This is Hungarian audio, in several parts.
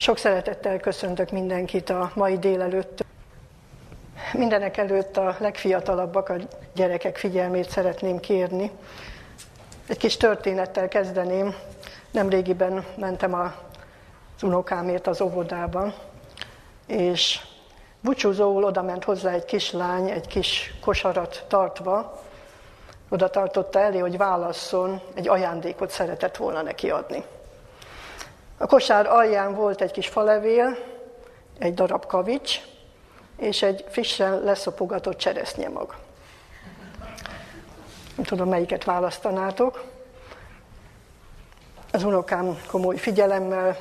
Sok szeretettel köszöntök mindenkit a mai délelőtt. Mindenek előtt a legfiatalabbak, a gyerekek figyelmét szeretném kérni. Egy kis történettel kezdeném. Nemrégiben mentem az unokámért az óvodába, és búcsúzóul oda ment hozzá egy kislány, egy kis kosarat tartva, oda tartotta elé, hogy válasszon, egy ajándékot szeretett volna neki adni. A kosár alján volt egy kis falevél, egy darab kavics, és egy frissen leszopogatott cseresznyemag. Nem tudom, melyiket választanátok. Az unokám komoly figyelemmel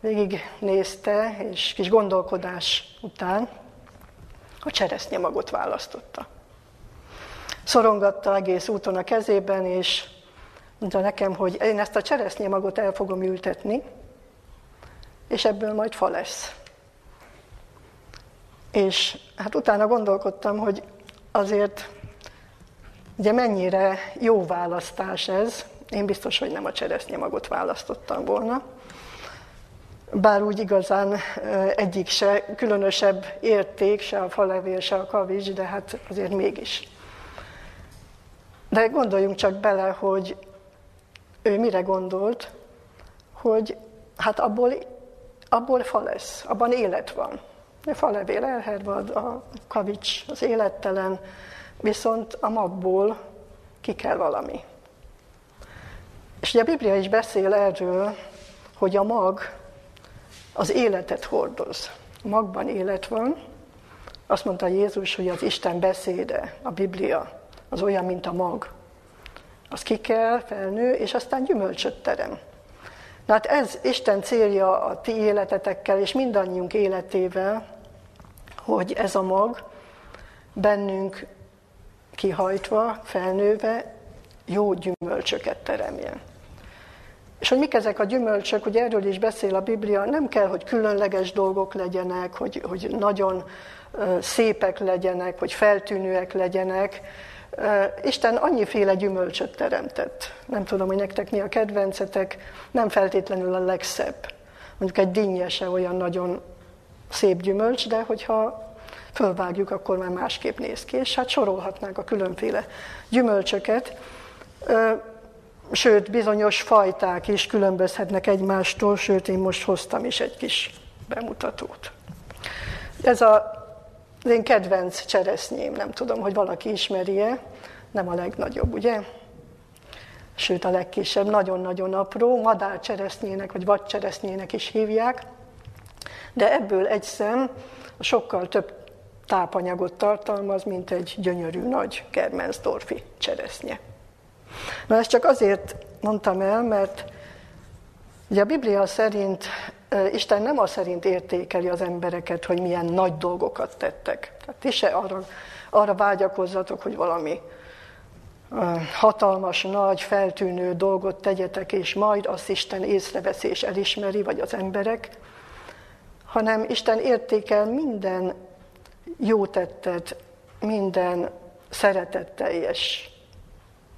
végig nézte, és kis gondolkodás után a cseresznyemagot választotta. Szorongatta egész úton a kezében, és mondta nekem, hogy én ezt a cseresznyemagot el fogom ültetni, és ebből majd fa lesz. És hát utána gondolkodtam, hogy azért ugye mennyire jó választás ez. Én biztos, hogy nem a cseresznyemagot választottam volna. Bár úgy igazán egyik se különösebb érték, se a falevél, se a kavics, de hát azért mégis. De gondoljunk csak bele, hogy ő mire gondolt, hogy hát abból, abból fa lesz, abban élet van. A falevél elhervad, a kavics az élettelen, viszont a magból ki kell valami. És ugye a Biblia is beszél erről, hogy a mag az életet hordoz. A magban élet van. Azt mondta Jézus, hogy az Isten beszéde, a Biblia, az olyan, mint a mag az ki kell, felnő, és aztán gyümölcsöt terem. Na hát ez Isten célja a ti életetekkel, és mindannyiunk életével, hogy ez a mag bennünk kihajtva, felnőve jó gyümölcsöket teremjen. És hogy mik ezek a gyümölcsök, ugye erről is beszél a Biblia, nem kell, hogy különleges dolgok legyenek, hogy, hogy nagyon szépek legyenek, hogy feltűnőek legyenek, Isten annyiféle gyümölcsöt teremtett. Nem tudom, hogy nektek mi a kedvencetek, nem feltétlenül a legszebb. Mondjuk egy dinnyese olyan nagyon szép gyümölcs, de hogyha fölvágjuk, akkor már másképp néz ki. És hát sorolhatnánk a különféle gyümölcsöket. Sőt, bizonyos fajták is különbözhetnek egymástól, sőt, én most hoztam is egy kis bemutatót. Ez a az én kedvenc cseresznyém, nem tudom, hogy valaki ismeri-e, nem a legnagyobb, ugye? Sőt, a legkisebb, nagyon-nagyon apró, madárcseresznyének vagy vadcseresznyének is hívják, de ebből egy szem sokkal több tápanyagot tartalmaz, mint egy gyönyörű nagy Kermensdorfi cseresznye. Na ezt csak azért mondtam el, mert ugye a Biblia szerint Isten nem az szerint értékeli az embereket, hogy milyen nagy dolgokat tettek. Tehát ti se arra, arra vágyakozzatok, hogy valami hatalmas, nagy, feltűnő dolgot tegyetek, és majd azt Isten észreveszi és elismeri, vagy az emberek, hanem Isten értékel minden jó tettet, minden szeretetteljes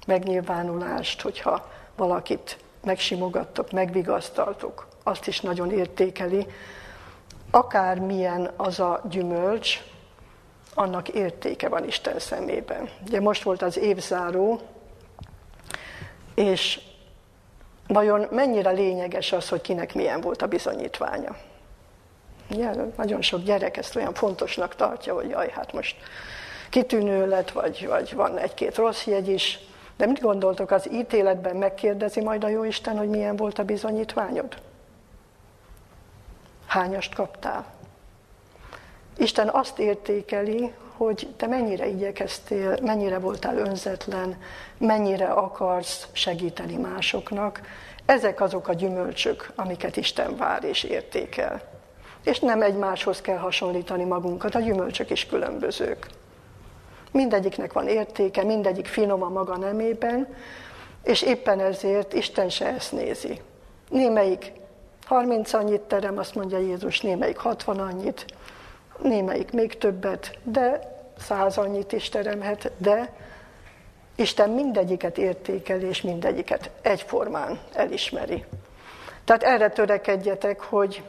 megnyilvánulást, hogyha valakit megsimogattok, megvigasztaltok azt is nagyon értékeli. Akármilyen az a gyümölcs, annak értéke van Isten szemében. Ugye most volt az évzáró, és vajon mennyire lényeges az, hogy kinek milyen volt a bizonyítványa? Ugye, nagyon sok gyerek ezt olyan fontosnak tartja, hogy jaj, hát most kitűnő lett, vagy, vagy van egy-két rossz jegy is. De mit gondoltok, az ítéletben megkérdezi majd a Jóisten, hogy milyen volt a bizonyítványod? Hányast kaptál. Isten azt értékeli, hogy te mennyire igyekeztél, mennyire voltál önzetlen, mennyire akarsz segíteni másoknak. Ezek azok a gyümölcsök, amiket Isten vár és értékel. És nem egymáshoz kell hasonlítani magunkat, a gyümölcsök is különbözők. Mindegyiknek van értéke, mindegyik finom a maga nemében, és éppen ezért Isten se ezt nézi. Némelyik 30 annyit terem, azt mondja Jézus, némelyik 60 annyit, némelyik még többet, de 100 annyit is teremhet, de Isten mindegyiket értékel, és mindegyiket egyformán elismeri. Tehát erre törekedjetek, hogy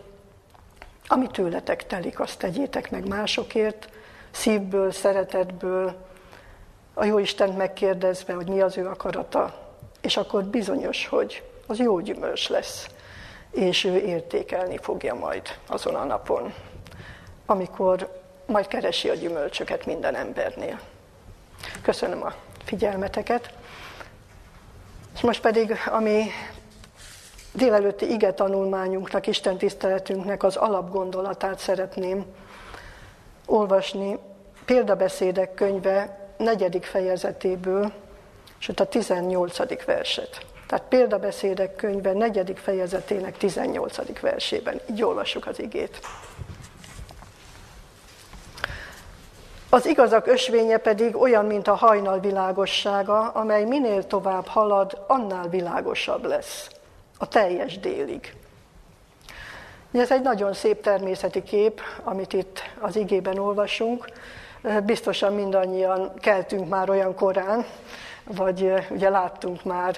Ami tőletek telik, azt tegyétek meg másokért, szívből, szeretetből, a jó Istent megkérdezve, hogy mi az ő akarata, és akkor bizonyos, hogy az jó gyümölcs lesz, és ő értékelni fogja majd azon a napon, amikor majd keresi a gyümölcsöket minden embernél. Köszönöm a figyelmeteket. És most pedig, ami délelőtti ige tanulmányunknak, Isten tiszteletünknek az alapgondolatát szeretném olvasni példabeszédek könyve negyedik fejezetéből, sőt a 18. verset. Tehát példabeszédek könyve negyedik fejezetének 18. versében. Így olvassuk az igét. Az igazak ösvénye pedig olyan, mint a hajnal világossága, amely minél tovább halad, annál világosabb lesz. A teljes délig. Ez egy nagyon szép természeti kép, amit itt az igében olvasunk. Biztosan mindannyian keltünk már olyan korán, vagy ugye láttunk már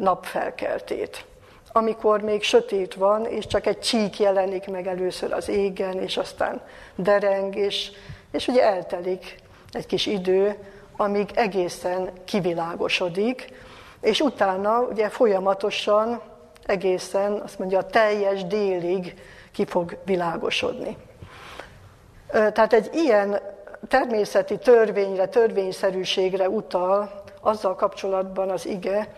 napfelkeltét. Amikor még sötét van, és csak egy csík jelenik meg először az égen, és aztán dereng, és, és ugye eltelik egy kis idő, amíg egészen kivilágosodik, és utána ugye folyamatosan egészen, azt mondja, a teljes délig ki fog világosodni. Tehát egy ilyen természeti törvényre, törvényszerűségre utal azzal kapcsolatban az ige,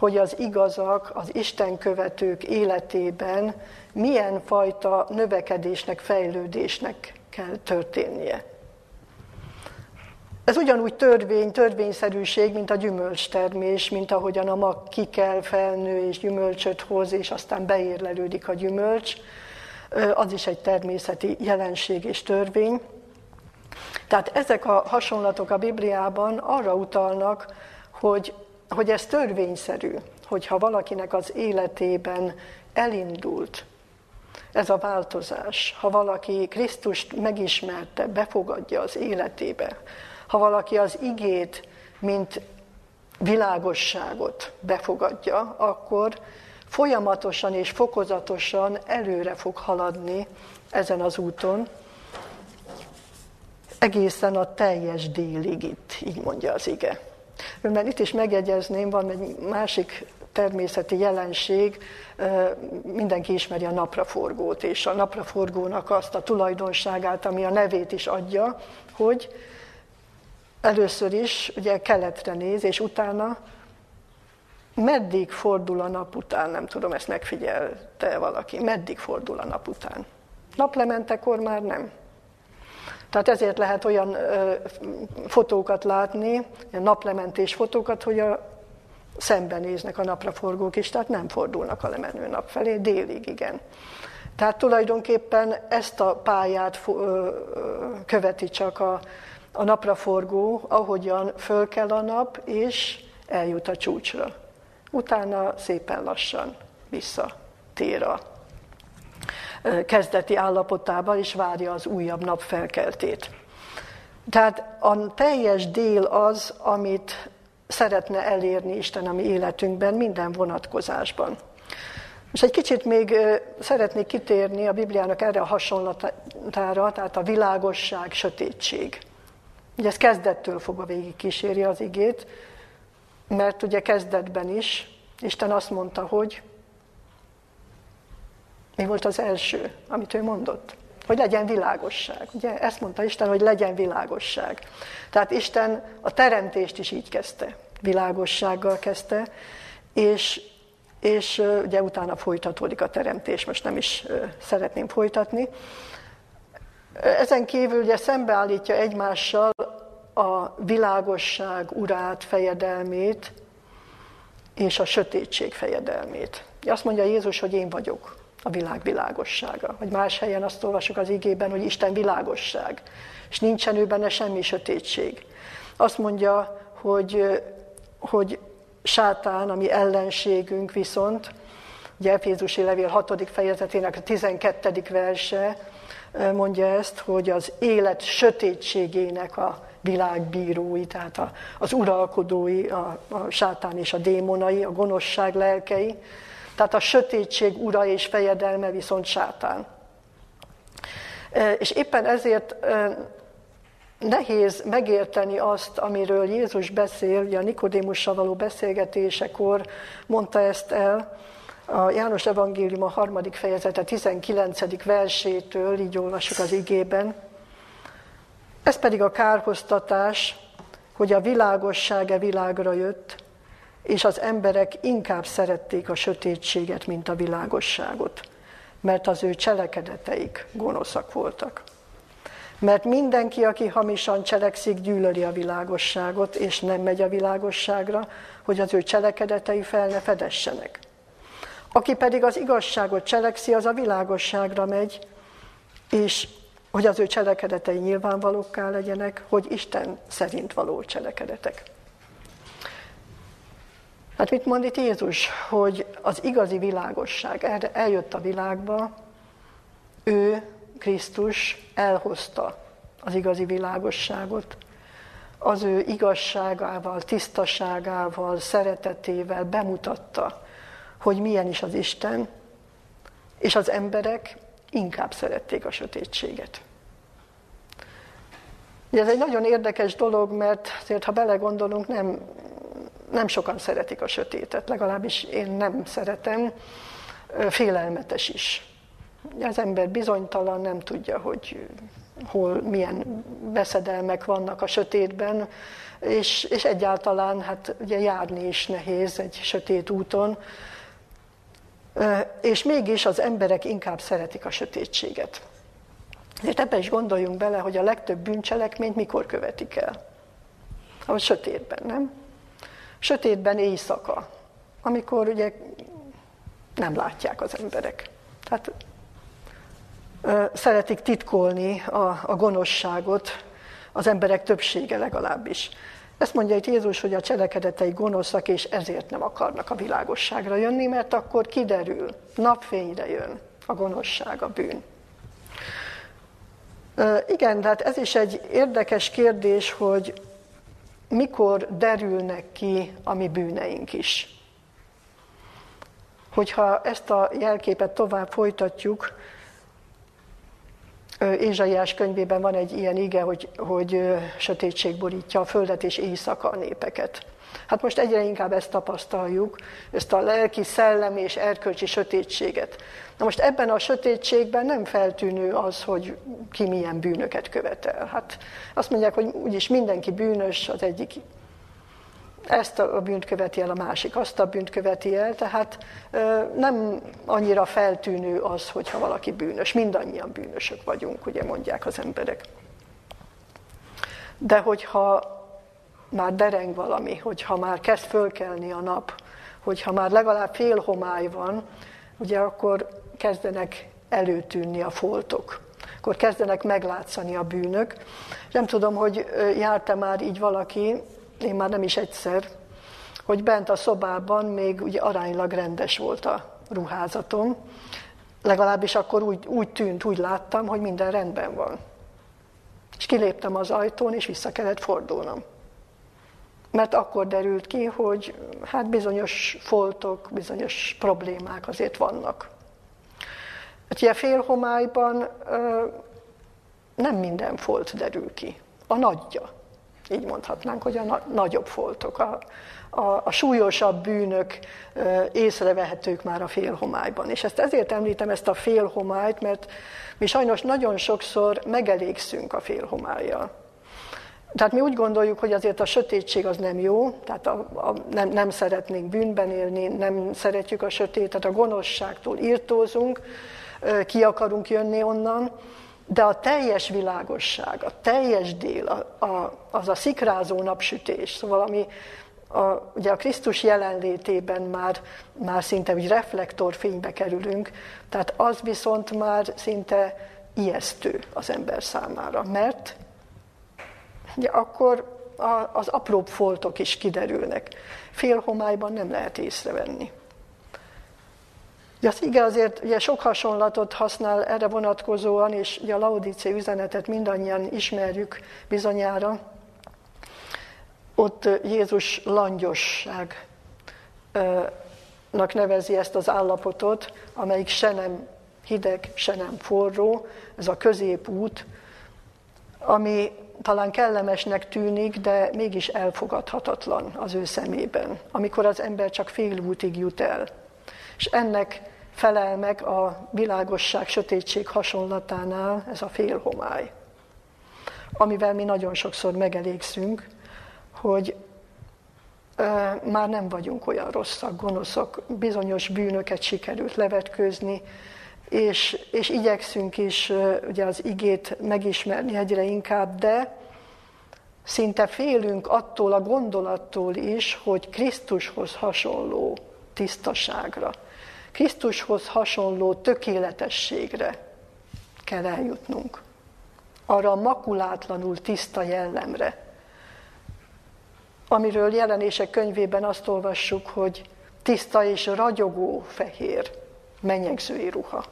hogy az igazak, az Isten követők életében milyen fajta növekedésnek, fejlődésnek kell történnie. Ez ugyanúgy törvény, törvényszerűség, mint a gyümölcstermés, mint ahogyan a mag ki kell felnő és gyümölcsöt hoz, és aztán beérlelődik a gyümölcs. Az is egy természeti jelenség és törvény. Tehát ezek a hasonlatok a Bibliában arra utalnak, hogy, hogy ez törvényszerű, hogyha valakinek az életében elindult ez a változás, ha valaki Krisztust megismerte, befogadja az életébe, ha valaki az igét, mint világosságot befogadja, akkor folyamatosan és fokozatosan előre fog haladni ezen az úton, egészen a teljes délig itt, így mondja az ige. Mert itt is megjegyezném, van egy másik természeti jelenség, mindenki ismeri a napraforgót, és a napraforgónak azt a tulajdonságát, ami a nevét is adja, hogy először is ugye keletre néz, és utána meddig fordul a nap után, nem tudom, ezt megfigyelte valaki, meddig fordul a nap után. Naplementekor már nem. Tehát ezért lehet olyan ö, fotókat látni, naplementés fotókat, hogy a szembenéznek a napraforgók is, tehát nem fordulnak a lemenő nap felé, délig igen. Tehát tulajdonképpen ezt a pályát követi csak a, a napraforgó, ahogyan föl kell a nap, és eljut a csúcsra. Utána szépen lassan visszatér a kezdeti állapotába, és várja az újabb nap felkeltét. Tehát a teljes dél az, amit szeretne elérni Isten a mi életünkben, minden vonatkozásban. És egy kicsit még szeretnék kitérni a Bibliának erre a hasonlatára, tehát a világosság, sötétség. Ugye ez kezdettől fogva végig kíséri az igét, mert ugye kezdetben is Isten azt mondta, hogy mi volt az első, amit ő mondott? Hogy legyen világosság. Ugye ezt mondta Isten, hogy legyen világosság. Tehát Isten a teremtést is így kezdte. Világossággal kezdte, és, és ugye utána folytatódik a teremtés, most nem is szeretném folytatni. Ezen kívül ugye szembeállítja egymással a világosság urát, fejedelmét, és a sötétség fejedelmét. Azt mondja Jézus, hogy én vagyok a világ világossága. Vagy más helyen azt olvasok az igében, hogy Isten világosság, és nincsen ő benne semmi sötétség. Azt mondja, hogy, hogy sátán, ami ellenségünk viszont, ugye Efézusi levél 6. fejezetének a 12. verse mondja ezt, hogy az élet sötétségének a világbírói, tehát a, az uralkodói, a, a sátán és a démonai, a gonoszság lelkei, tehát a sötétség ura és fejedelme viszont sátán. És éppen ezért nehéz megérteni azt, amiről Jézus beszél, ugye a Nikodémussal való beszélgetésekor mondta ezt el, a János Evangélium a harmadik fejezete 19. versétől, így olvasjuk az igében. Ez pedig a kárhoztatás, hogy a világossága világra jött, és az emberek inkább szerették a sötétséget, mint a világosságot, mert az ő cselekedeteik gonoszak voltak. Mert mindenki, aki hamisan cselekszik, gyűlöli a világosságot, és nem megy a világosságra, hogy az ő cselekedetei fel ne fedessenek. Aki pedig az igazságot cselekszi, az a világosságra megy, és hogy az ő cselekedetei nyilvánvalókká legyenek, hogy Isten szerint való cselekedetek. Hát mit mond itt Jézus? Hogy az igazi világosság eljött a világba, ő, Krisztus elhozta az igazi világosságot, az ő igazságával, tisztaságával, szeretetével bemutatta, hogy milyen is az Isten, és az emberek inkább szerették a sötétséget. Ez egy nagyon érdekes dolog, mert azért, ha belegondolunk, nem, nem sokan szeretik a sötétet, legalábbis én nem szeretem, félelmetes is. Az ember bizonytalan, nem tudja, hogy hol milyen veszedelmek vannak a sötétben, és, és egyáltalán hát ugye járni is nehéz egy sötét úton, és mégis az emberek inkább szeretik a sötétséget. Ezért ebbe is gondoljunk bele, hogy a legtöbb bűncselekményt mikor követik el. A sötétben, nem? Sötétben éjszaka, amikor ugye nem látják az emberek. Tehát szeretik titkolni a, a gonoszságot, az emberek többsége legalábbis. Ezt mondja itt Jézus, hogy a cselekedetei gonoszak, és ezért nem akarnak a világosságra jönni, mert akkor kiderül, napfényre jön a gonoszság, a bűn. Igen, tehát ez is egy érdekes kérdés, hogy mikor derülnek ki a mi bűneink is. Hogyha ezt a jelképet tovább folytatjuk, Ézsaiás könyvében van egy ilyen ige, hogy, hogy sötétség borítja a földet és éjszaka a népeket. Hát most egyre inkább ezt tapasztaljuk, ezt a lelki, szellemi és erkölcsi sötétséget. Na most ebben a sötétségben nem feltűnő az, hogy ki milyen bűnöket követel. Hát azt mondják, hogy úgyis mindenki bűnös, az egyik ezt a bűnt követi el, a másik azt a bűnt követi el, tehát nem annyira feltűnő az, hogyha valaki bűnös. Mindannyian bűnösök vagyunk, ugye mondják az emberek. De hogyha már dereng valami, hogyha már kezd fölkelni a nap, hogyha már legalább fél homály van, ugye akkor kezdenek előtűnni a foltok, akkor kezdenek meglátszani a bűnök. Nem tudom, hogy járt-e már így valaki, én már nem is egyszer, hogy bent a szobában még ugye aránylag rendes volt a ruházatom, legalábbis akkor úgy, úgy tűnt, úgy láttam, hogy minden rendben van. És kiléptem az ajtón, és vissza kellett fordulnom. Mert akkor derült ki, hogy hát bizonyos foltok, bizonyos problémák azért vannak. Hát ugye félhomályban nem minden folt derül ki. A nagyja így mondhatnánk, hogy a na- nagyobb foltok, a, a, a súlyosabb bűnök e, észrevehetők már a félhomályban. És ezt ezért említem ezt a félhomályt, mert mi sajnos nagyon sokszor megelégszünk a félhomályjal. Tehát mi úgy gondoljuk, hogy azért a sötétség az nem jó, tehát a, a, nem, nem szeretnénk bűnben élni, nem szeretjük a sötétet, a gonoszságtól írtózunk, ki akarunk jönni onnan, de a teljes világosság, a teljes dél, a, a, az a szikrázó napsütés, szóval ami a, ugye a Krisztus jelenlétében már, már szinte úgy reflektorfénybe kerülünk, tehát az viszont már szinte ijesztő az ember számára, mert ugye akkor a, az apróbb foltok is kiderülnek. Félhomályban nem lehet észrevenni. Ugye az ige azért ugye sok hasonlatot használ erre vonatkozóan, és ugye a Laudícia üzenetet mindannyian ismerjük bizonyára. Ott Jézus langyosságnak nevezi ezt az állapotot, amelyik se nem hideg, se nem forró, ez a középút, ami talán kellemesnek tűnik, de mégis elfogadhatatlan az ő szemében, amikor az ember csak fél útig jut el. És ennek felel meg a világosság, sötétség hasonlatánál ez a félhomály, amivel mi nagyon sokszor megelégszünk, hogy már nem vagyunk olyan rosszak, gonoszak, bizonyos bűnöket sikerült levetkőzni, és, és igyekszünk is ugye az igét megismerni egyre inkább, de szinte félünk attól a gondolattól is, hogy Krisztushoz hasonló tisztaságra, Krisztushoz hasonló tökéletességre kell eljutnunk. Arra a makulátlanul tiszta jellemre, amiről jelenések könyvében azt olvassuk, hogy tiszta és ragyogó fehér menyegzői ruha.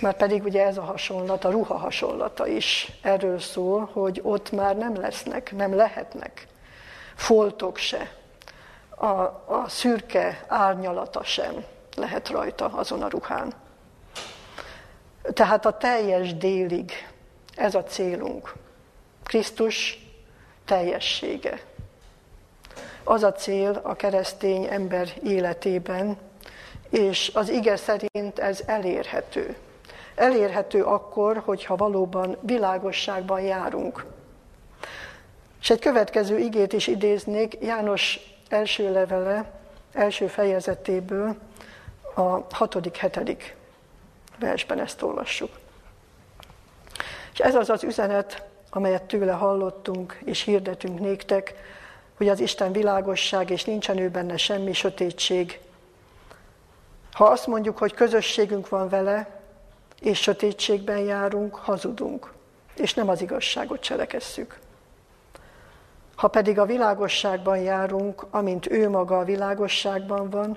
Már pedig ugye ez a hasonlat, a ruha hasonlata is erről szól, hogy ott már nem lesznek, nem lehetnek foltok se, a, a szürke árnyalata sem lehet rajta azon a ruhán. Tehát a teljes délig ez a célunk. Krisztus teljessége. Az a cél a keresztény ember életében, és az ige szerint ez elérhető. Elérhető akkor, hogyha valóban világosságban járunk. És egy következő igét is idéznék, János első levele, első fejezetéből, a hatodik, hetedik versben ezt olvassuk. És ez az az üzenet, amelyet tőle hallottunk és hirdetünk néktek, hogy az Isten világosság, és nincsen ő benne semmi sötétség. Ha azt mondjuk, hogy közösségünk van vele, és sötétségben járunk, hazudunk, és nem az igazságot cselekesszük. Ha pedig a világosságban járunk, amint ő maga a világosságban van,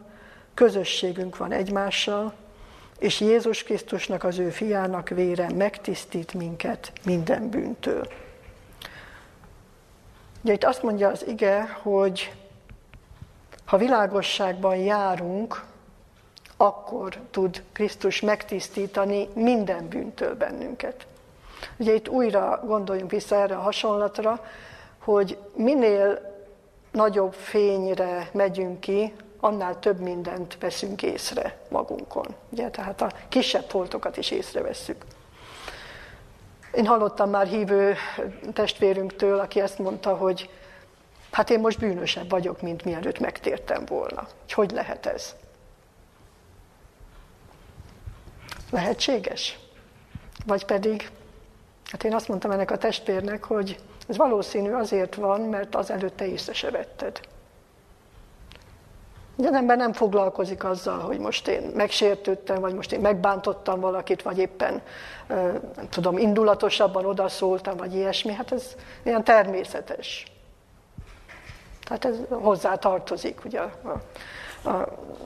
közösségünk van egymással, és Jézus Krisztusnak, az ő fiának vére megtisztít minket minden bűntől. Ugye itt azt mondja az ige, hogy ha világosságban járunk, akkor tud Krisztus megtisztítani minden bűntől bennünket. Ugye itt újra gondoljunk vissza erre a hasonlatra, hogy minél nagyobb fényre megyünk ki, annál több mindent veszünk észre magunkon. Ugye? Tehát a kisebb foltokat is észrevesszük. Én hallottam már hívő testvérünktől, aki ezt mondta, hogy hát én most bűnösebb vagyok, mint mielőtt megtértem volna. Hogy hogy lehet ez? Lehetséges? Vagy pedig, hát én azt mondtam ennek a testvérnek, hogy ez valószínű azért van, mert az előtte észre se vetted. Az ember nem foglalkozik azzal, hogy most én megsértődtem, vagy most én megbántottam valakit, vagy éppen, nem tudom, indulatosabban odaszóltam, vagy ilyesmi. Hát ez ilyen természetes. Tehát ez hozzá tartozik, ugye, a,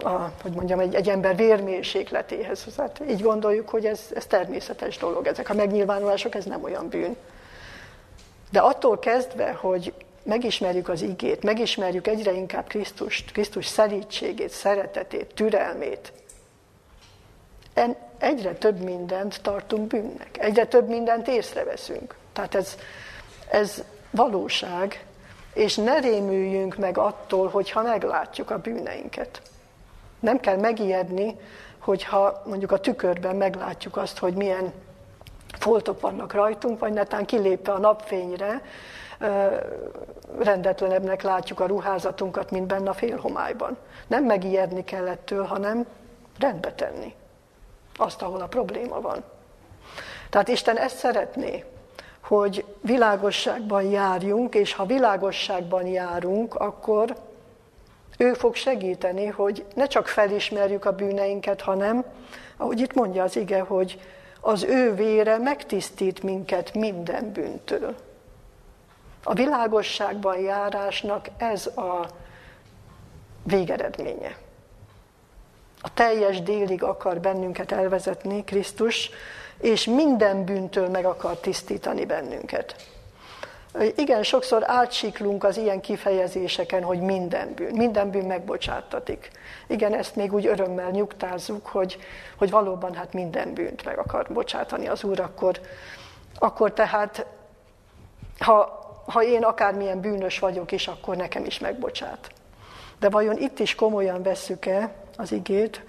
a, hogy mondjam, egy, egy ember vérmérsékletéhez. Hát így gondoljuk, hogy ez, ez természetes dolog. Ezek a megnyilvánulások, ez nem olyan bűn. De attól kezdve, hogy megismerjük az igét, megismerjük egyre inkább Krisztust, Krisztus szerítségét, szeretetét, türelmét, en, egyre több mindent tartunk bűnnek, egyre több mindent észreveszünk. Tehát ez, ez valóság, és ne rémüljünk meg attól, hogyha meglátjuk a bűneinket. Nem kell megijedni, hogyha mondjuk a tükörben meglátjuk azt, hogy milyen foltok vannak rajtunk, vagy netán kilépve a napfényre, rendetlenebbnek látjuk a ruházatunkat, mint benne a félhomályban. Nem megijedni kell ettől, hanem rendbe tenni azt, ahol a probléma van. Tehát Isten ezt szeretné, hogy világosságban járjunk, és ha világosságban járunk, akkor ő fog segíteni, hogy ne csak felismerjük a bűneinket, hanem, ahogy itt mondja az ige, hogy az ő vére megtisztít minket minden bűntől. A világosságban járásnak ez a végeredménye. A teljes délig akar bennünket elvezetni Krisztus, és minden bűntől meg akar tisztítani bennünket. Igen, sokszor átsiklunk az ilyen kifejezéseken, hogy minden bűn, minden bűn megbocsátatik. Igen, ezt még úgy örömmel nyugtázzuk, hogy, hogy valóban hát minden bűnt meg akar bocsátani az Úr, akkor, akkor tehát, ha, ha én akármilyen bűnös vagyok is, akkor nekem is megbocsát. De vajon itt is komolyan vesszük-e az igét,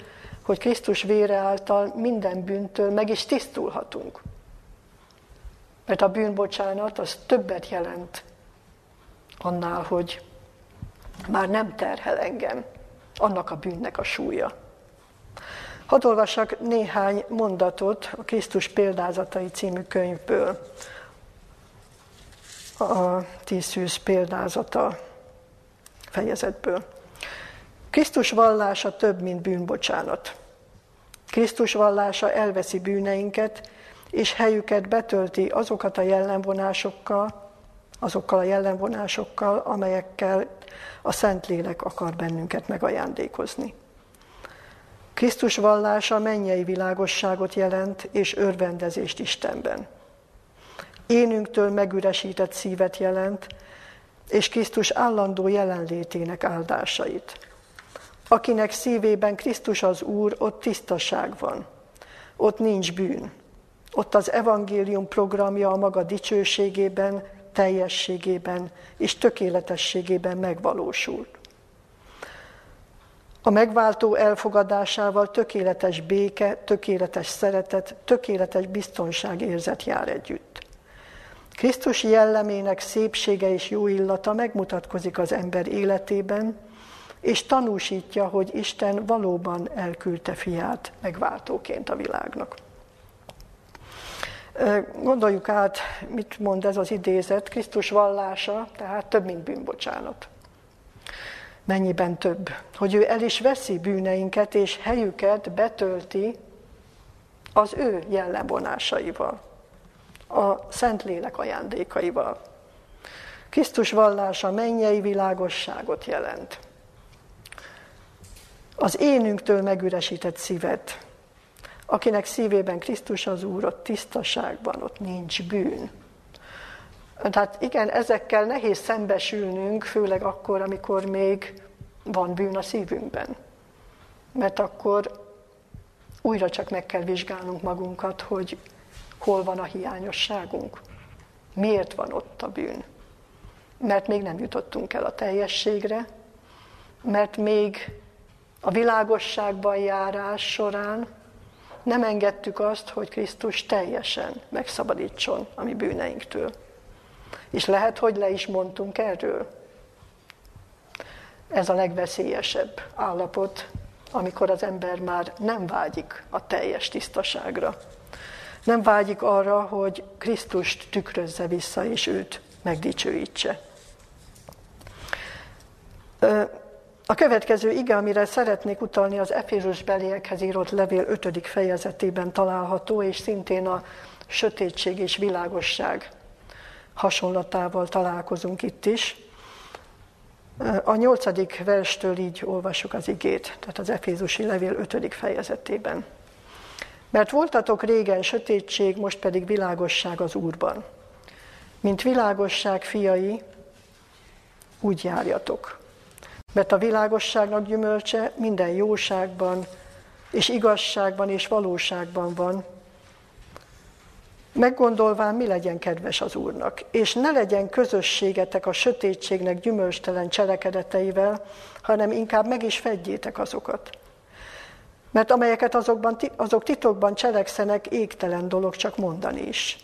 hogy Krisztus vére által minden bűntől meg is tisztulhatunk? Mert a bűnbocsánat az többet jelent annál, hogy már nem terhel engem annak a bűnnek a súlya. Hadd olvassak néhány mondatot a Krisztus példázatai című könyvből. A tízszűz példázata fejezetből. Krisztus vallása több, mint bűnbocsánat. Krisztus vallása elveszi bűneinket, és helyüket betölti azokat a jellemvonásokkal, azokkal a jellemvonásokkal, amelyekkel a Szentlélek akar bennünket megajándékozni. Krisztus vallása mennyei világosságot jelent és örvendezést Istenben. Énünktől megüresített szívet jelent, és Krisztus állandó jelenlétének áldásait. Akinek szívében Krisztus az Úr, ott tisztaság van, ott nincs bűn, ott az evangélium programja a maga dicsőségében, teljességében és tökéletességében megvalósult. A megváltó elfogadásával tökéletes béke, tökéletes szeretet, tökéletes biztonság érzet jár együtt. Krisztus jellemének szépsége és jó illata megmutatkozik az ember életében, és tanúsítja, hogy Isten valóban elküldte fiát megváltóként a világnak. Gondoljuk át, mit mond ez az idézet, Krisztus vallása, tehát több, mint bűnbocsánat. Mennyiben több? Hogy ő el is veszi bűneinket, és helyüket betölti az ő jellemvonásaival, a Szentlélek ajándékaival. Krisztus vallása mennyei világosságot jelent. Az énünktől megüresített szívet, Akinek szívében Krisztus az Úr, ott tisztaságban, ott nincs bűn. Tehát igen, ezekkel nehéz szembesülnünk, főleg akkor, amikor még van bűn a szívünkben. Mert akkor újra csak meg kell vizsgálnunk magunkat, hogy hol van a hiányosságunk. Miért van ott a bűn? Mert még nem jutottunk el a teljességre, mert még a világosságban járás során nem engedtük azt, hogy Krisztus teljesen megszabadítson a mi bűneinktől. És lehet, hogy le is mondtunk erről. Ez a legveszélyesebb állapot, amikor az ember már nem vágyik a teljes tisztaságra. Nem vágyik arra, hogy Krisztust tükrözze vissza, és őt megdicsőítse. A következő ige, amire szeretnék utalni, az Efézus beliekhez írott levél 5. fejezetében található, és szintén a sötétség és világosság hasonlatával találkozunk itt is. A nyolcadik verstől így olvasjuk az igét, tehát az Efézusi levél 5. fejezetében. Mert voltatok régen sötétség, most pedig világosság az Úrban. Mint világosság fiai, úgy járjatok mert a világosságnak gyümölcse minden jóságban, és igazságban és valóságban van. Meggondolván, mi legyen kedves az Úrnak, és ne legyen közösségetek a sötétségnek gyümölcstelen cselekedeteivel, hanem inkább meg is fedjétek azokat. Mert amelyeket azokban, azok titokban cselekszenek, égtelen dolog csak mondani is.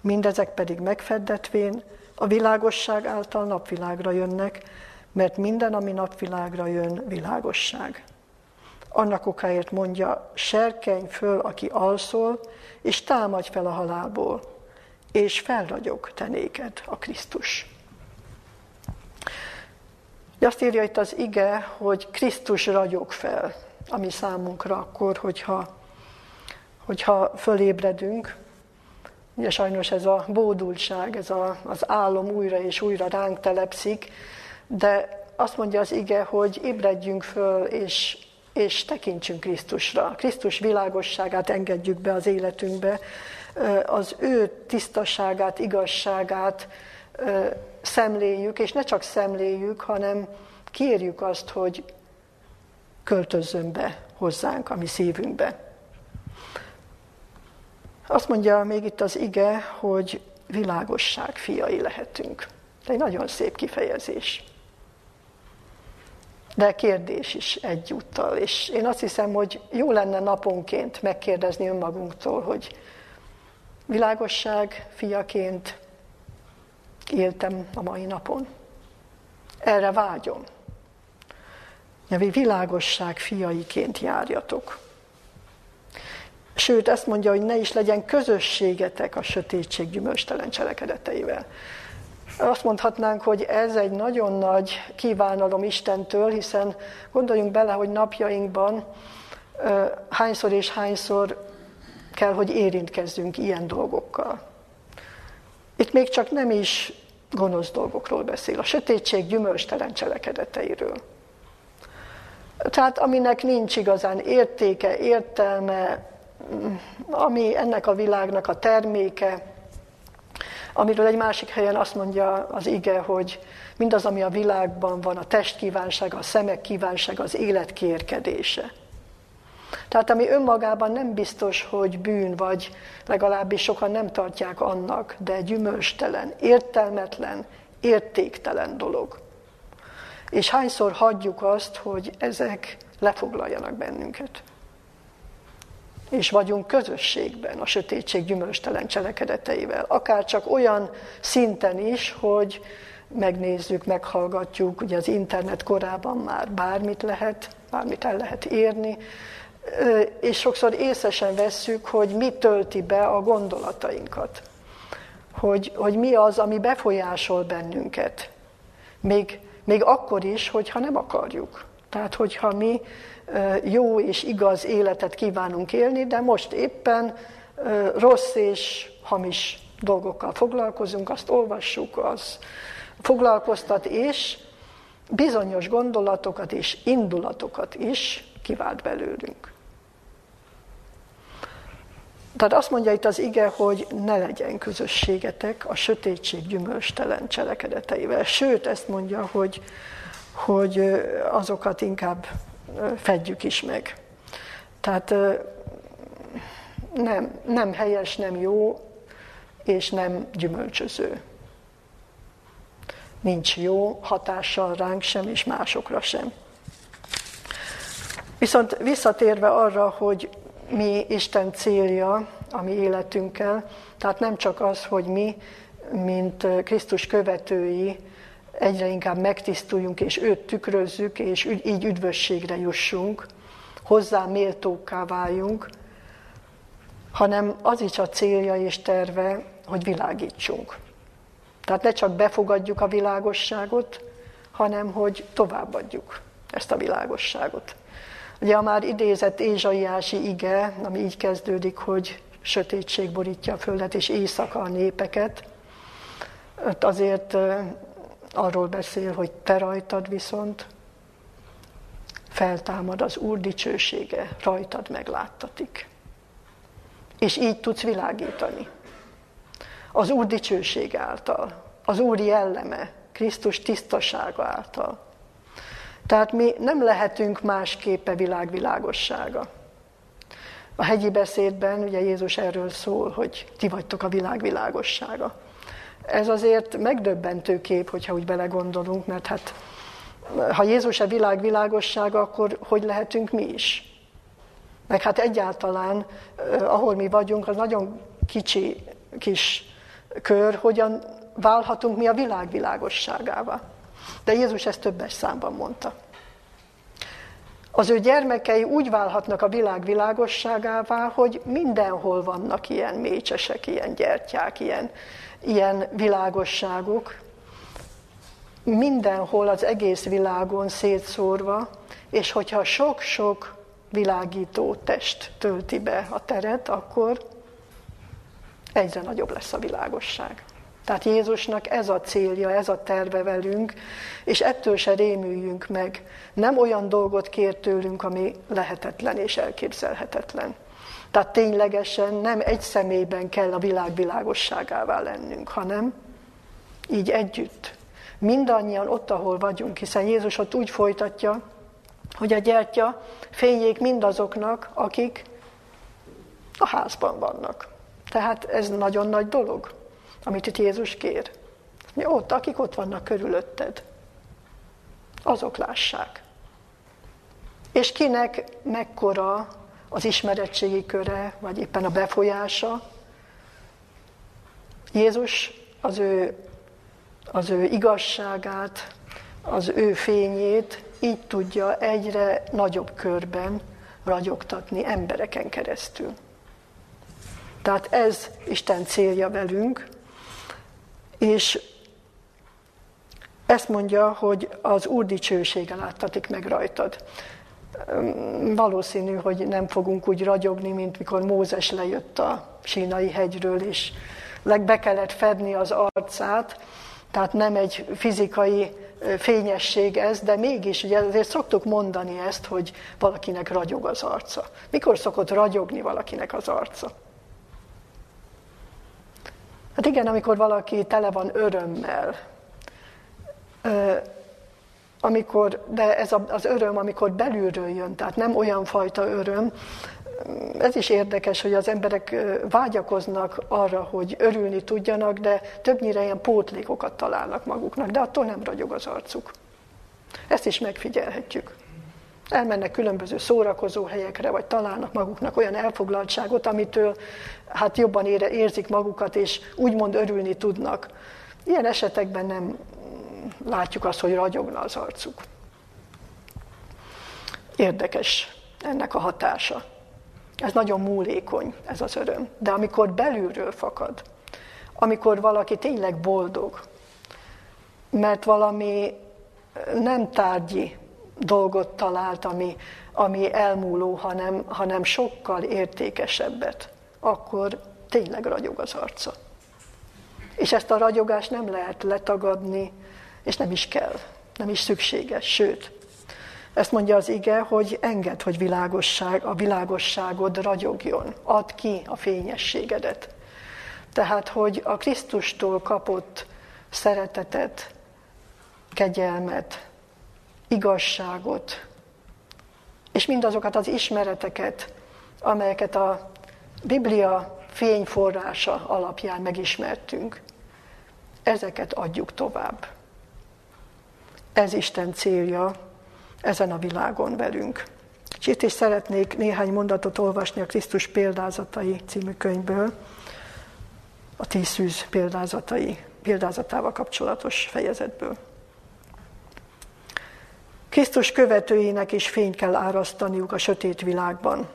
Mindezek pedig megfeddetvén a világosság által napvilágra jönnek, mert minden, ami napvilágra jön, világosság. Annak okáért mondja, serkenj föl, aki alszol, és támadj fel a halálból, és felragyog te néked a Krisztus. Azt írja itt az ige, hogy Krisztus ragyog fel, ami számunkra akkor, hogyha, hogyha fölébredünk. Ugye sajnos ez a bódultság, ez a, az álom újra és újra ránk telepszik, de azt mondja az ige, hogy ébredjünk föl, és, és tekintsünk Krisztusra. Krisztus világosságát engedjük be az életünkbe, az ő tisztaságát, igazságát, szemléljük, és ne csak szemléljük, hanem kérjük azt, hogy költözzön be hozzánk, a mi szívünkbe. Azt mondja még itt az ige, hogy világosság fiai lehetünk. Ez egy nagyon szép kifejezés. De kérdés is egyúttal. És én azt hiszem, hogy jó lenne naponként megkérdezni önmagunktól, hogy világosság fiaként éltem a mai napon. Erre vágyom. Nyavi világosság fiaiként járjatok. Sőt, ezt mondja, hogy ne is legyen közösségetek a sötétség gyümölcstelen cselekedeteivel. Azt mondhatnánk, hogy ez egy nagyon nagy kívánalom Istentől, hiszen gondoljunk bele, hogy napjainkban hányszor és hányszor kell, hogy érintkezzünk ilyen dolgokkal. Itt még csak nem is gonosz dolgokról beszél, a sötétség gyümölcstelen cselekedeteiről. Tehát aminek nincs igazán értéke, értelme, ami ennek a világnak a terméke, amiről egy másik helyen azt mondja az ige, hogy mindaz, ami a világban van, a test kívánsága, a szemek kívánsága, az élet kérkedése. Tehát ami önmagában nem biztos, hogy bűn, vagy legalábbis sokan nem tartják annak, de gyümölcstelen, értelmetlen, értéktelen dolog. És hányszor hagyjuk azt, hogy ezek lefoglaljanak bennünket. És vagyunk közösségben a sötétség gyümölcstelen cselekedeteivel. Akár csak olyan szinten is, hogy megnézzük, meghallgatjuk, ugye az internet korában már bármit lehet, bármit el lehet érni, és sokszor észesen vesszük, hogy mi tölti be a gondolatainkat. Hogy, hogy mi az, ami befolyásol bennünket. Még, még akkor is, hogyha nem akarjuk. Tehát, hogyha mi jó és igaz életet kívánunk élni, de most éppen rossz és hamis dolgokkal foglalkozunk, azt olvassuk, az foglalkoztat, és bizonyos gondolatokat és indulatokat is kivált belőlünk. Tehát azt mondja itt az ige, hogy ne legyen közösségetek a sötétség gyümölcstelen cselekedeteivel. Sőt, ezt mondja, hogy, hogy azokat inkább fedjük is meg. Tehát nem, nem helyes, nem jó, és nem gyümölcsöző. Nincs jó hatással ránk sem, és másokra sem. Viszont visszatérve arra, hogy mi Isten célja a mi életünkkel, tehát nem csak az, hogy mi, mint Krisztus követői, egyre inkább megtisztuljunk, és őt tükrözzük, és így üdvösségre jussunk, hozzá méltókká váljunk, hanem az is a célja és terve, hogy világítsunk. Tehát ne csak befogadjuk a világosságot, hanem hogy továbbadjuk ezt a világosságot. Ugye a már idézett Ézsaiási ige, ami így kezdődik, hogy sötétség borítja a földet, és éjszaka a népeket, azért arról beszél, hogy te rajtad viszont feltámad az Úr dicsősége, rajtad megláttatik. És így tudsz világítani. Az Úr dicsőség által, az Úr jelleme, Krisztus tisztasága által. Tehát mi nem lehetünk másképpe világvilágossága. A hegyi beszédben ugye Jézus erről szól, hogy ti vagytok a világvilágossága. Ez azért megdöbbentő kép, hogyha úgy belegondolunk, mert hát ha Jézus a világ világossága, akkor hogy lehetünk mi is? Meg hát egyáltalán, ahol mi vagyunk, az nagyon kicsi kis kör, hogyan válhatunk mi a világ világosságával. De Jézus ezt többes számban mondta. Az ő gyermekei úgy válhatnak a világ világosságává, hogy mindenhol vannak ilyen mécsesek, ilyen gyertyák, ilyen, ilyen világosságok, mindenhol az egész világon szétszórva, és hogyha sok-sok világító test tölti be a teret, akkor egyre nagyobb lesz a világosság. Tehát Jézusnak ez a célja, ez a terve velünk, és ettől se rémüljünk meg. Nem olyan dolgot kér tőlünk, ami lehetetlen és elképzelhetetlen. Tehát ténylegesen nem egy személyben kell a világ világosságává lennünk, hanem így együtt. Mindannyian ott, ahol vagyunk, hiszen Jézus ott úgy folytatja, hogy a gyertya fényék mindazoknak, akik a házban vannak. Tehát ez nagyon nagy dolog, amit itt Jézus kér. Mi ott, akik ott vannak körülötted, azok lássák. És kinek mekkora az ismeretségi köre, vagy éppen a befolyása. Jézus az ő, az ő igazságát, az ő fényét így tudja egyre nagyobb körben ragyogtatni embereken keresztül. Tehát ez Isten célja velünk, és ezt mondja, hogy az Úr dicsősége láttatik meg rajtad. Valószínű, hogy nem fogunk úgy ragyogni, mint mikor Mózes lejött a sínai hegyről, és be kellett fedni az arcát, tehát nem egy fizikai fényesség ez, de mégis, ugye azért szoktuk mondani ezt, hogy valakinek ragyog az arca. Mikor szokott ragyogni valakinek az arca? Hát igen, amikor valaki tele van örömmel, amikor, de ez az öröm, amikor belülről jön, tehát nem olyan fajta öröm, ez is érdekes, hogy az emberek vágyakoznak arra, hogy örülni tudjanak, de többnyire ilyen pótlékokat találnak maguknak, de attól nem ragyog az arcuk. Ezt is megfigyelhetjük. Elmennek különböző szórakozó helyekre, vagy találnak maguknak olyan elfoglaltságot, amitől hát jobban ére, érzik magukat, és úgymond örülni tudnak. Ilyen esetekben nem látjuk azt, hogy ragyogna az arcuk. Érdekes ennek a hatása. Ez nagyon múlékony, ez az öröm. De amikor belülről fakad, amikor valaki tényleg boldog, mert valami nem tárgyi dolgot talált, ami, ami elmúló, hanem, hanem sokkal értékesebbet, akkor tényleg ragyog az arca. És ezt a ragyogást nem lehet letagadni, és nem is kell, nem is szükséges, sőt, ezt mondja az ige, hogy enged, hogy világosság, a világosságod ragyogjon, add ki a fényességedet. Tehát, hogy a Krisztustól kapott szeretetet, kegyelmet, igazságot, és mindazokat az ismereteket, amelyeket a Biblia fényforrása alapján megismertünk, ezeket adjuk tovább. Ez Isten célja ezen a világon velünk. És itt is szeretnék néhány mondatot olvasni a Krisztus példázatai című könyvből, a tíz szűz példázatai, példázatával kapcsolatos fejezetből. Krisztus követőinek is fényt kell árasztaniuk a sötét világban.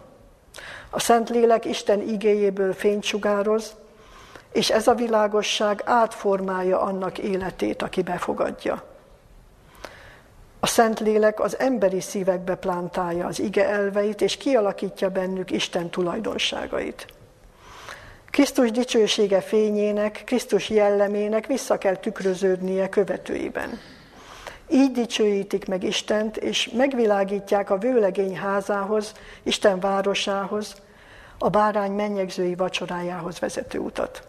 A Szentlélek Isten igéjéből fényt sugároz, és ez a világosság átformálja annak életét, aki befogadja. A Szentlélek az emberi szívekbe plántálja az ige elveit, és kialakítja bennük Isten tulajdonságait. Krisztus dicsősége fényének, Krisztus jellemének vissza kell tükröződnie követőiben. Így dicsőítik meg Istent, és megvilágítják a vőlegény házához, Isten városához, a bárány mennyegzői vacsorájához vezető utat.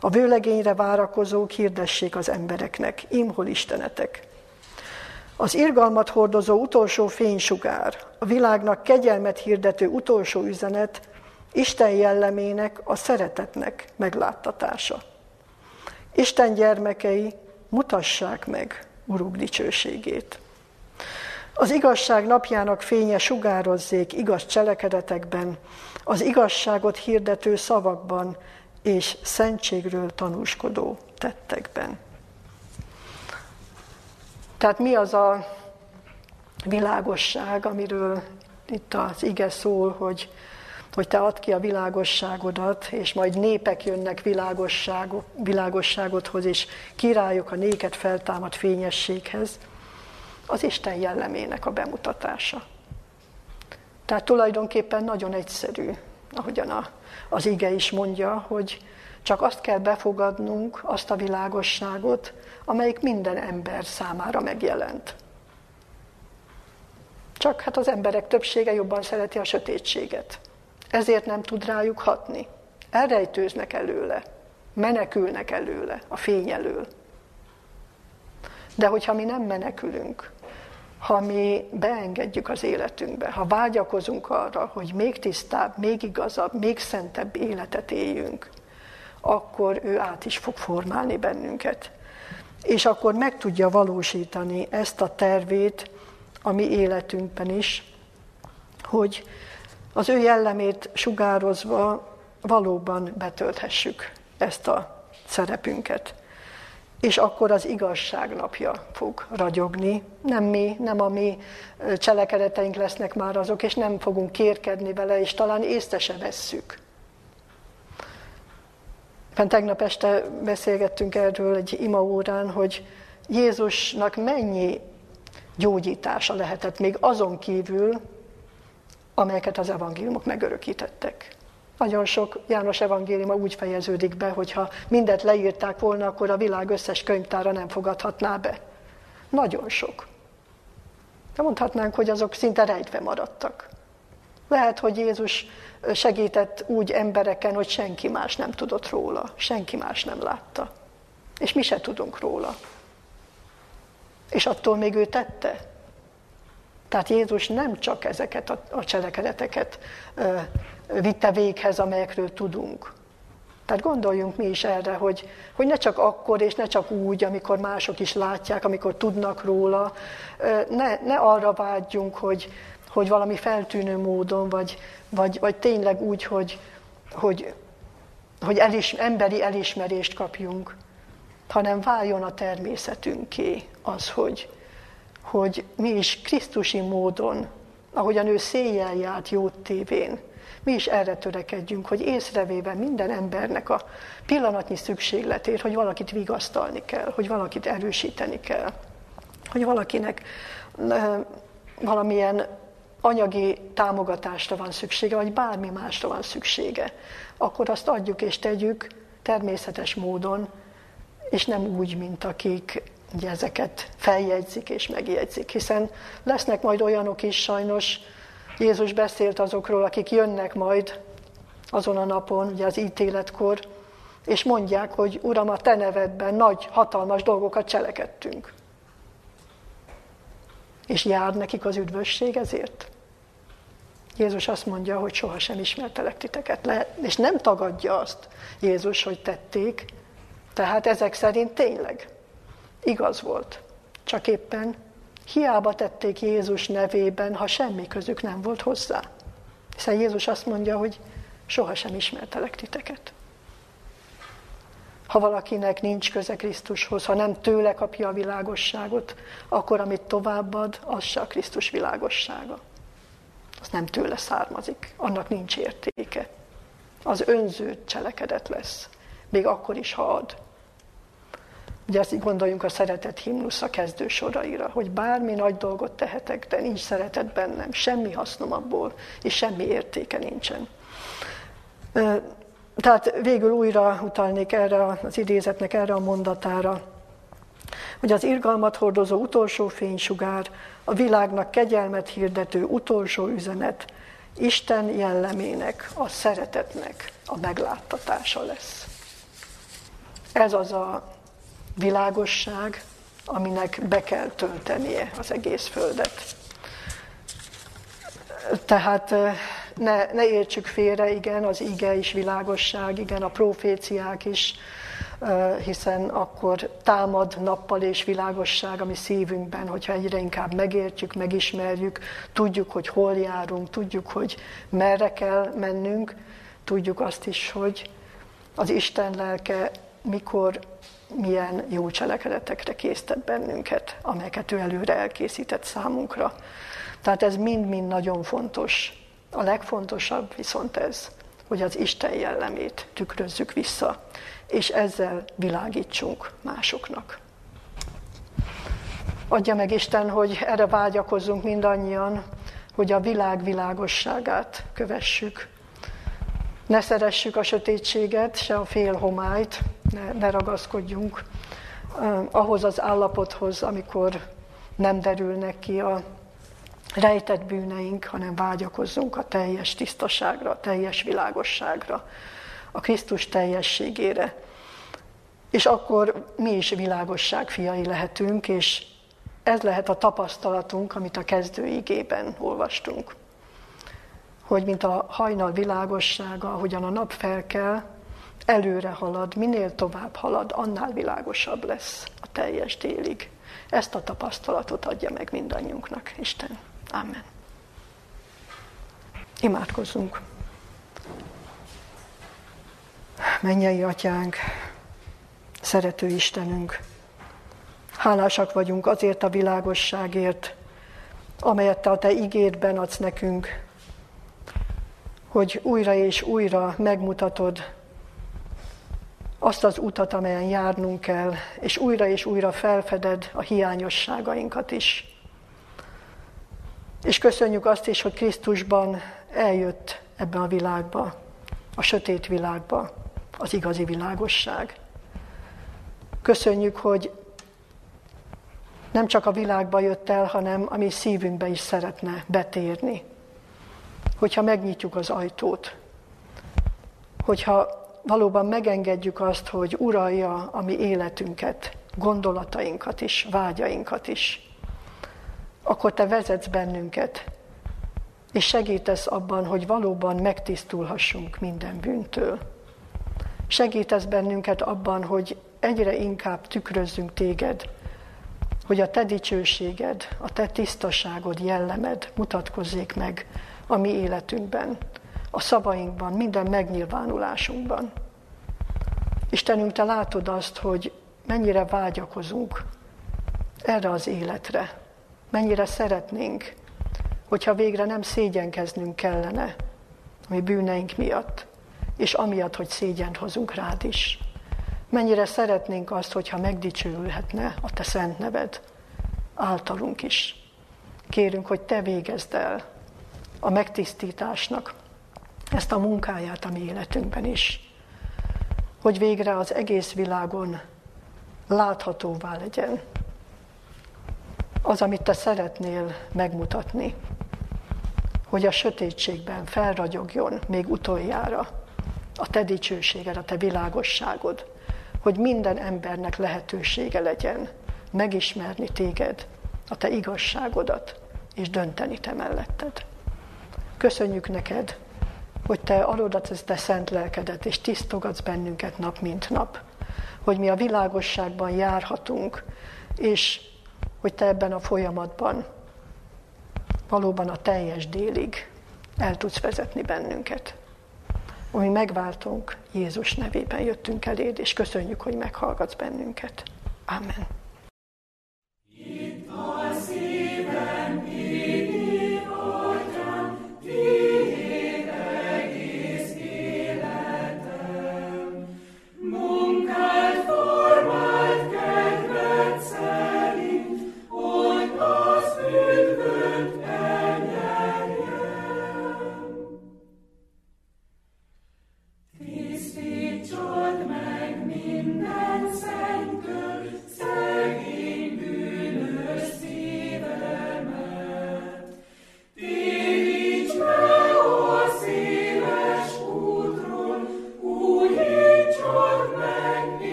A vőlegényre várakozók hirdessék az embereknek, imhol Istenetek. Az irgalmat hordozó utolsó fénysugár, a világnak kegyelmet hirdető utolsó üzenet, Isten jellemének, a szeretetnek megláttatása. Isten gyermekei, mutassák meg Uruk dicsőségét. Az igazság napjának fénye sugározzék igaz cselekedetekben, az igazságot hirdető szavakban és szentségről tanúskodó tettekben. Tehát mi az a világosság, amiről itt az ige szól, hogy, hogy te add ki a világosságodat, és majd népek jönnek világosságot, világosságodhoz, és királyok a néket feltámad fényességhez, az Isten jellemének a bemutatása. Tehát tulajdonképpen nagyon egyszerű, ahogyan a, az ige is mondja, hogy csak azt kell befogadnunk, azt a világosságot, amelyik minden ember számára megjelent. Csak hát az emberek többsége jobban szereti a sötétséget. Ezért nem tud rájuk hatni. Elrejtőznek előle. menekülnek előle, a fény elől. De hogyha mi nem menekülünk, ha mi beengedjük az életünkbe, ha vágyakozunk arra, hogy még tisztább, még igazabb, még szentebb életet éljünk, akkor ő át is fog formálni bennünket. És akkor meg tudja valósítani ezt a tervét a mi életünkben is, hogy az ő jellemét sugározva valóban betölthessük ezt a szerepünket. És akkor az igazság napja fog ragyogni. Nem mi, nem a mi cselekedeteink lesznek már azok, és nem fogunk kérkedni vele, és talán észre se vesszük. Éppen tegnap este beszélgettünk erről egy imaórán, hogy Jézusnak mennyi gyógyítása lehetett még azon kívül, amelyeket az evangéliumok megörökítettek. Nagyon sok János evangéliuma úgy fejeződik be, hogy ha mindet leírták volna, akkor a világ összes könyvtára nem fogadhatná be. Nagyon sok. De mondhatnánk, hogy azok szinte rejtve maradtak. Lehet, hogy Jézus segített úgy embereken, hogy senki más nem tudott róla, senki más nem látta. És mi se tudunk róla. És attól még ő tette. Tehát Jézus nem csak ezeket a, a cselekedeteket ö, vitte véghez, amelyekről tudunk. Tehát gondoljunk mi is erre, hogy, hogy ne csak akkor és ne csak úgy, amikor mások is látják, amikor tudnak róla, ne, ne arra vágyjunk, hogy, hogy valami feltűnő módon, vagy, vagy, vagy tényleg úgy, hogy, hogy, hogy elis, emberi elismerést kapjunk, hanem váljon a természetünké az, hogy, hogy mi is Krisztusi módon, ahogyan ő széjjel járt jót tévén, mi is erre törekedjünk, hogy észrevéve minden embernek a pillanatnyi szükségletét, hogy valakit vigasztalni kell, hogy valakit erősíteni kell, hogy valakinek valamilyen anyagi támogatásra van szüksége, vagy bármi másra van szüksége, akkor azt adjuk és tegyük természetes módon, és nem úgy, mint akik ugye ezeket feljegyzik és megjegyzik, hiszen lesznek majd olyanok is sajnos, Jézus beszélt azokról, akik jönnek majd azon a napon, ugye az ítéletkor, és mondják, hogy Uram, a Te nevedben nagy, hatalmas dolgokat cselekedtünk. És jár nekik az üdvösség ezért? Jézus azt mondja, hogy sohasem ismertelek titeket. Le, és nem tagadja azt Jézus, hogy tették, tehát ezek szerint tényleg igaz volt. Csak éppen hiába tették Jézus nevében, ha semmi közük nem volt hozzá. Hiszen Jézus azt mondja, hogy sohasem ismertelek titeket. Ha valakinek nincs köze Krisztushoz, ha nem tőle kapja a világosságot, akkor amit továbbad, az se a Krisztus világossága. Az nem tőle származik, annak nincs értéke. Az önző cselekedet lesz, még akkor is, ha ad. Ugye azt gondoljunk a szeretet himnusz a kezdő soraira, hogy bármi nagy dolgot tehetek, de nincs szeretet bennem, semmi hasznom abból, és semmi értéke nincsen. Tehát végül újra utalnék erre az idézetnek, erre a mondatára, hogy az irgalmat hordozó utolsó fénysugár, a világnak kegyelmet hirdető utolsó üzenet, Isten jellemének, a szeretetnek a megláttatása lesz. Ez az a világosság, aminek be kell töltenie az egész Földet. Tehát ne, ne értsük félre, igen, az ige is világosság, igen, a proféciák is, hiszen akkor támad nappal és világosság a mi szívünkben, hogyha egyre inkább megértjük, megismerjük, tudjuk, hogy hol járunk, tudjuk, hogy merre kell mennünk, tudjuk azt is, hogy az Isten lelke mikor milyen jó cselekedetekre késztet bennünket, amelyeket ő előre elkészített számunkra. Tehát ez mind-mind nagyon fontos. A legfontosabb viszont ez, hogy az Isten jellemét tükrözzük vissza, és ezzel világítsunk másoknak. Adja meg Isten, hogy erre vágyakozzunk mindannyian, hogy a világ világosságát kövessük. Ne szeressük a sötétséget, se a félhomályt, ne, ne ragaszkodjunk ahhoz az állapothoz, amikor nem derülnek ki a rejtett bűneink, hanem vágyakozzunk a teljes tisztaságra, a teljes világosságra, a Krisztus teljességére, És akkor mi is világosság fiai lehetünk, és ez lehet a tapasztalatunk, amit a kezdőigében olvastunk. Hogy mint a hajnal világossága, ahogyan a nap felkel, előre halad, minél tovább halad, annál világosabb lesz a teljes délig. Ezt a tapasztalatot adja meg mindannyiunknak, Isten. Amen. Imádkozzunk. Mennyei atyánk, szerető Istenünk, hálásak vagyunk azért a világosságért, amelyet te a te igédben adsz nekünk, hogy újra és újra megmutatod azt az utat, amelyen járnunk kell, és újra és újra felfeded a hiányosságainkat is. És köszönjük azt is, hogy Krisztusban eljött ebbe a világba, a sötét világba, az igazi világosság. Köszönjük, hogy nem csak a világba jött el, hanem a mi szívünkbe is szeretne betérni. Hogyha megnyitjuk az ajtót, hogyha valóban megengedjük azt, hogy uralja a mi életünket, gondolatainkat is, vágyainkat is, akkor te vezetsz bennünket, és segítesz abban, hogy valóban megtisztulhassunk minden bűntől. Segítesz bennünket abban, hogy egyre inkább tükrözzünk téged, hogy a te dicsőséged, a te tisztaságod, jellemed mutatkozzék meg a mi életünkben, a szavainkban, minden megnyilvánulásunkban. Istenünk, te látod azt, hogy mennyire vágyakozunk erre az életre, mennyire szeretnénk, hogyha végre nem szégyenkeznünk kellene a mi bűneink miatt, és amiatt, hogy szégyent hozunk rád is. Mennyire szeretnénk azt, hogyha megdicsőülhetne a te szent neved általunk is. Kérünk, hogy te végezd el a megtisztításnak ezt a munkáját a mi életünkben is. Hogy végre az egész világon láthatóvá legyen az, amit te szeretnél megmutatni, hogy a sötétségben felragyogjon még utoljára a te dicsőséged, a te világosságod, hogy minden embernek lehetősége legyen megismerni téged, a te igazságodat, és dönteni te melletted. Köszönjük neked, hogy te adodat ezt te szent lelkedet, és tisztogatsz bennünket nap mint nap, hogy mi a világosságban járhatunk, és hogy te ebben a folyamatban valóban a teljes délig el tudsz vezetni bennünket. Mi megváltunk, Jézus nevében jöttünk eléd, és köszönjük, hogy meghallgatsz bennünket. Amen.